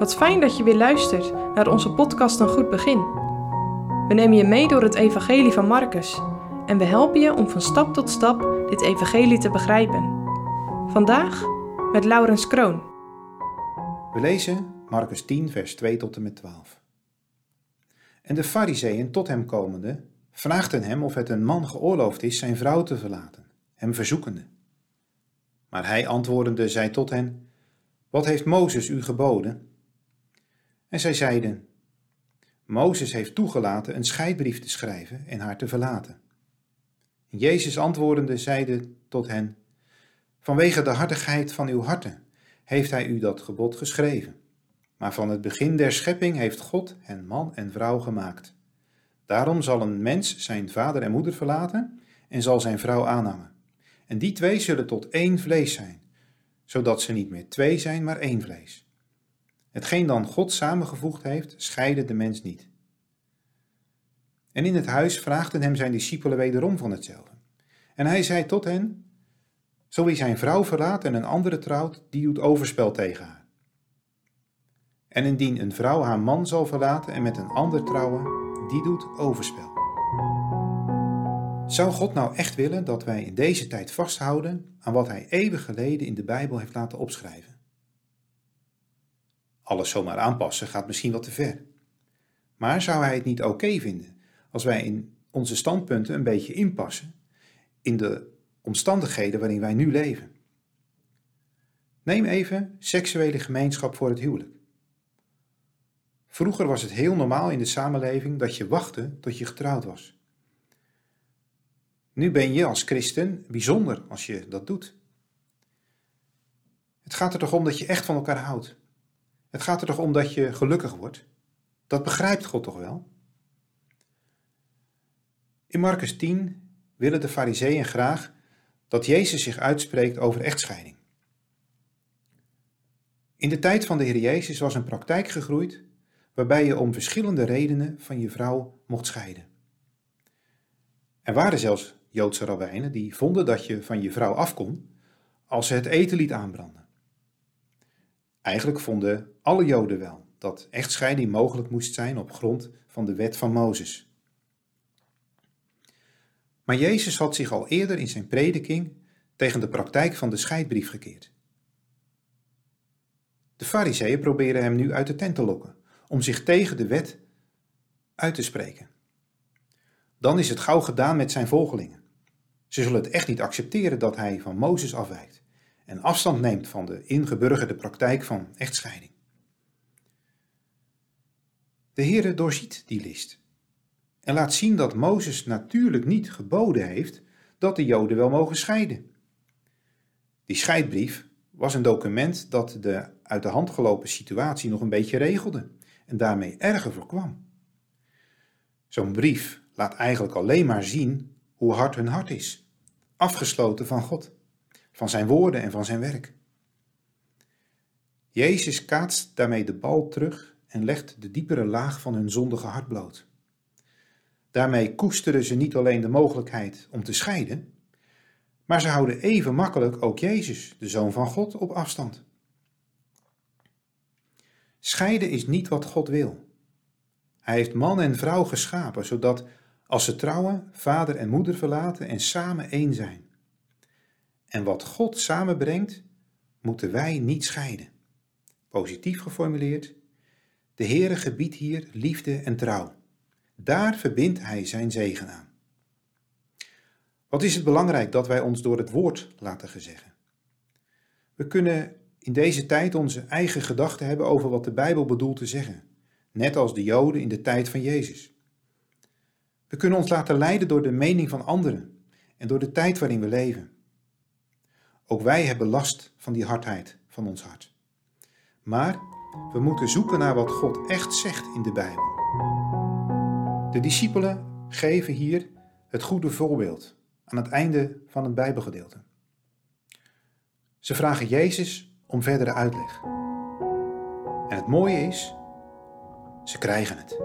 Wat fijn dat je weer luistert naar onze podcast Een Goed Begin. We nemen je mee door het Evangelie van Marcus en we helpen je om van stap tot stap dit Evangelie te begrijpen. Vandaag met Laurens Kroon. We lezen Marcus 10, vers 2 tot en met 12. En de fariseeën tot hem komende vraagden hem of het een man geoorloofd is zijn vrouw te verlaten, hem verzoekende. Maar hij antwoordende zei tot hen, Wat heeft Mozes u geboden? En zij zeiden, Mozes heeft toegelaten een scheidbrief te schrijven en haar te verlaten. En Jezus antwoordende zeide tot hen, Vanwege de hartigheid van uw harten heeft hij u dat gebod geschreven. Maar van het begin der schepping heeft God hen man en vrouw gemaakt. Daarom zal een mens zijn vader en moeder verlaten en zal zijn vrouw aanhangen. En die twee zullen tot één vlees zijn, zodat ze niet meer twee zijn, maar één vlees. Hetgeen dan God samengevoegd heeft, scheide de mens niet. En in het huis vraagden hem zijn discipelen wederom van hetzelfde. En hij zei tot hen, zo wie zijn vrouw verlaat en een andere trouwt, die doet overspel tegen haar. En indien een vrouw haar man zal verlaten en met een ander trouwen, die doet overspel. Zou God nou echt willen dat wij in deze tijd vasthouden aan wat hij eeuwen geleden in de Bijbel heeft laten opschrijven? Alles zomaar aanpassen gaat misschien wat te ver. Maar zou hij het niet oké vinden als wij in onze standpunten een beetje inpassen in de omstandigheden waarin wij nu leven? Neem even seksuele gemeenschap voor het huwelijk. Vroeger was het heel normaal in de samenleving dat je wachtte tot je getrouwd was. Nu ben je als christen bijzonder als je dat doet. Het gaat er toch om dat je echt van elkaar houdt. Het gaat er toch om dat je gelukkig wordt. Dat begrijpt God toch wel? In Marcus 10 willen de fariseeën graag dat Jezus zich uitspreekt over echtscheiding. In de tijd van de Heer Jezus was een praktijk gegroeid waarbij je om verschillende redenen van je vrouw mocht scheiden. Er waren zelfs Joodse rabbijnen die vonden dat je van je vrouw af kon als ze het eten liet aanbranden. Eigenlijk vonden alle Joden wel dat echtscheiding mogelijk moest zijn op grond van de wet van Mozes. Maar Jezus had zich al eerder in zijn prediking tegen de praktijk van de scheidbrief gekeerd. De fariseeën proberen hem nu uit de tent te lokken om zich tegen de wet uit te spreken. Dan is het gauw gedaan met zijn volgelingen. Ze zullen het echt niet accepteren dat hij van Mozes afwijkt en afstand neemt van de ingeburgerde praktijk van echtscheiding. De Heere doorziet die list en laat zien dat Mozes natuurlijk niet geboden heeft dat de Joden wel mogen scheiden. Die scheidbrief was een document dat de uit de hand gelopen situatie nog een beetje regelde en daarmee erger voorkwam. Zo'n brief laat eigenlijk alleen maar zien hoe hard hun hart is, afgesloten van God, van zijn woorden en van zijn werk. Jezus kaatst daarmee de bal terug en legt de diepere laag van hun zondige hart bloot. Daarmee koesteren ze niet alleen de mogelijkheid om te scheiden, maar ze houden even makkelijk ook Jezus, de Zoon van God, op afstand. Scheiden is niet wat God wil. Hij heeft man en vrouw geschapen, zodat als ze trouwen, vader en moeder verlaten en samen één zijn. En wat God samenbrengt, moeten wij niet scheiden. Positief geformuleerd, de Heere gebiedt hier liefde en trouw. Daar verbindt Hij zijn zegen aan. Wat is het belangrijk dat wij ons door het woord laten gezeggen? We kunnen in deze tijd onze eigen gedachten hebben over wat de Bijbel bedoelt te zeggen, net als de Joden in de tijd van Jezus. We kunnen ons laten leiden door de mening van anderen en door de tijd waarin we leven. Ook wij hebben last van die hardheid van ons hart. Maar we moeten zoeken naar wat God echt zegt in de Bijbel. De discipelen geven hier het goede voorbeeld aan het einde van het Bijbelgedeelte. Ze vragen Jezus om verdere uitleg. En het mooie is, ze krijgen het.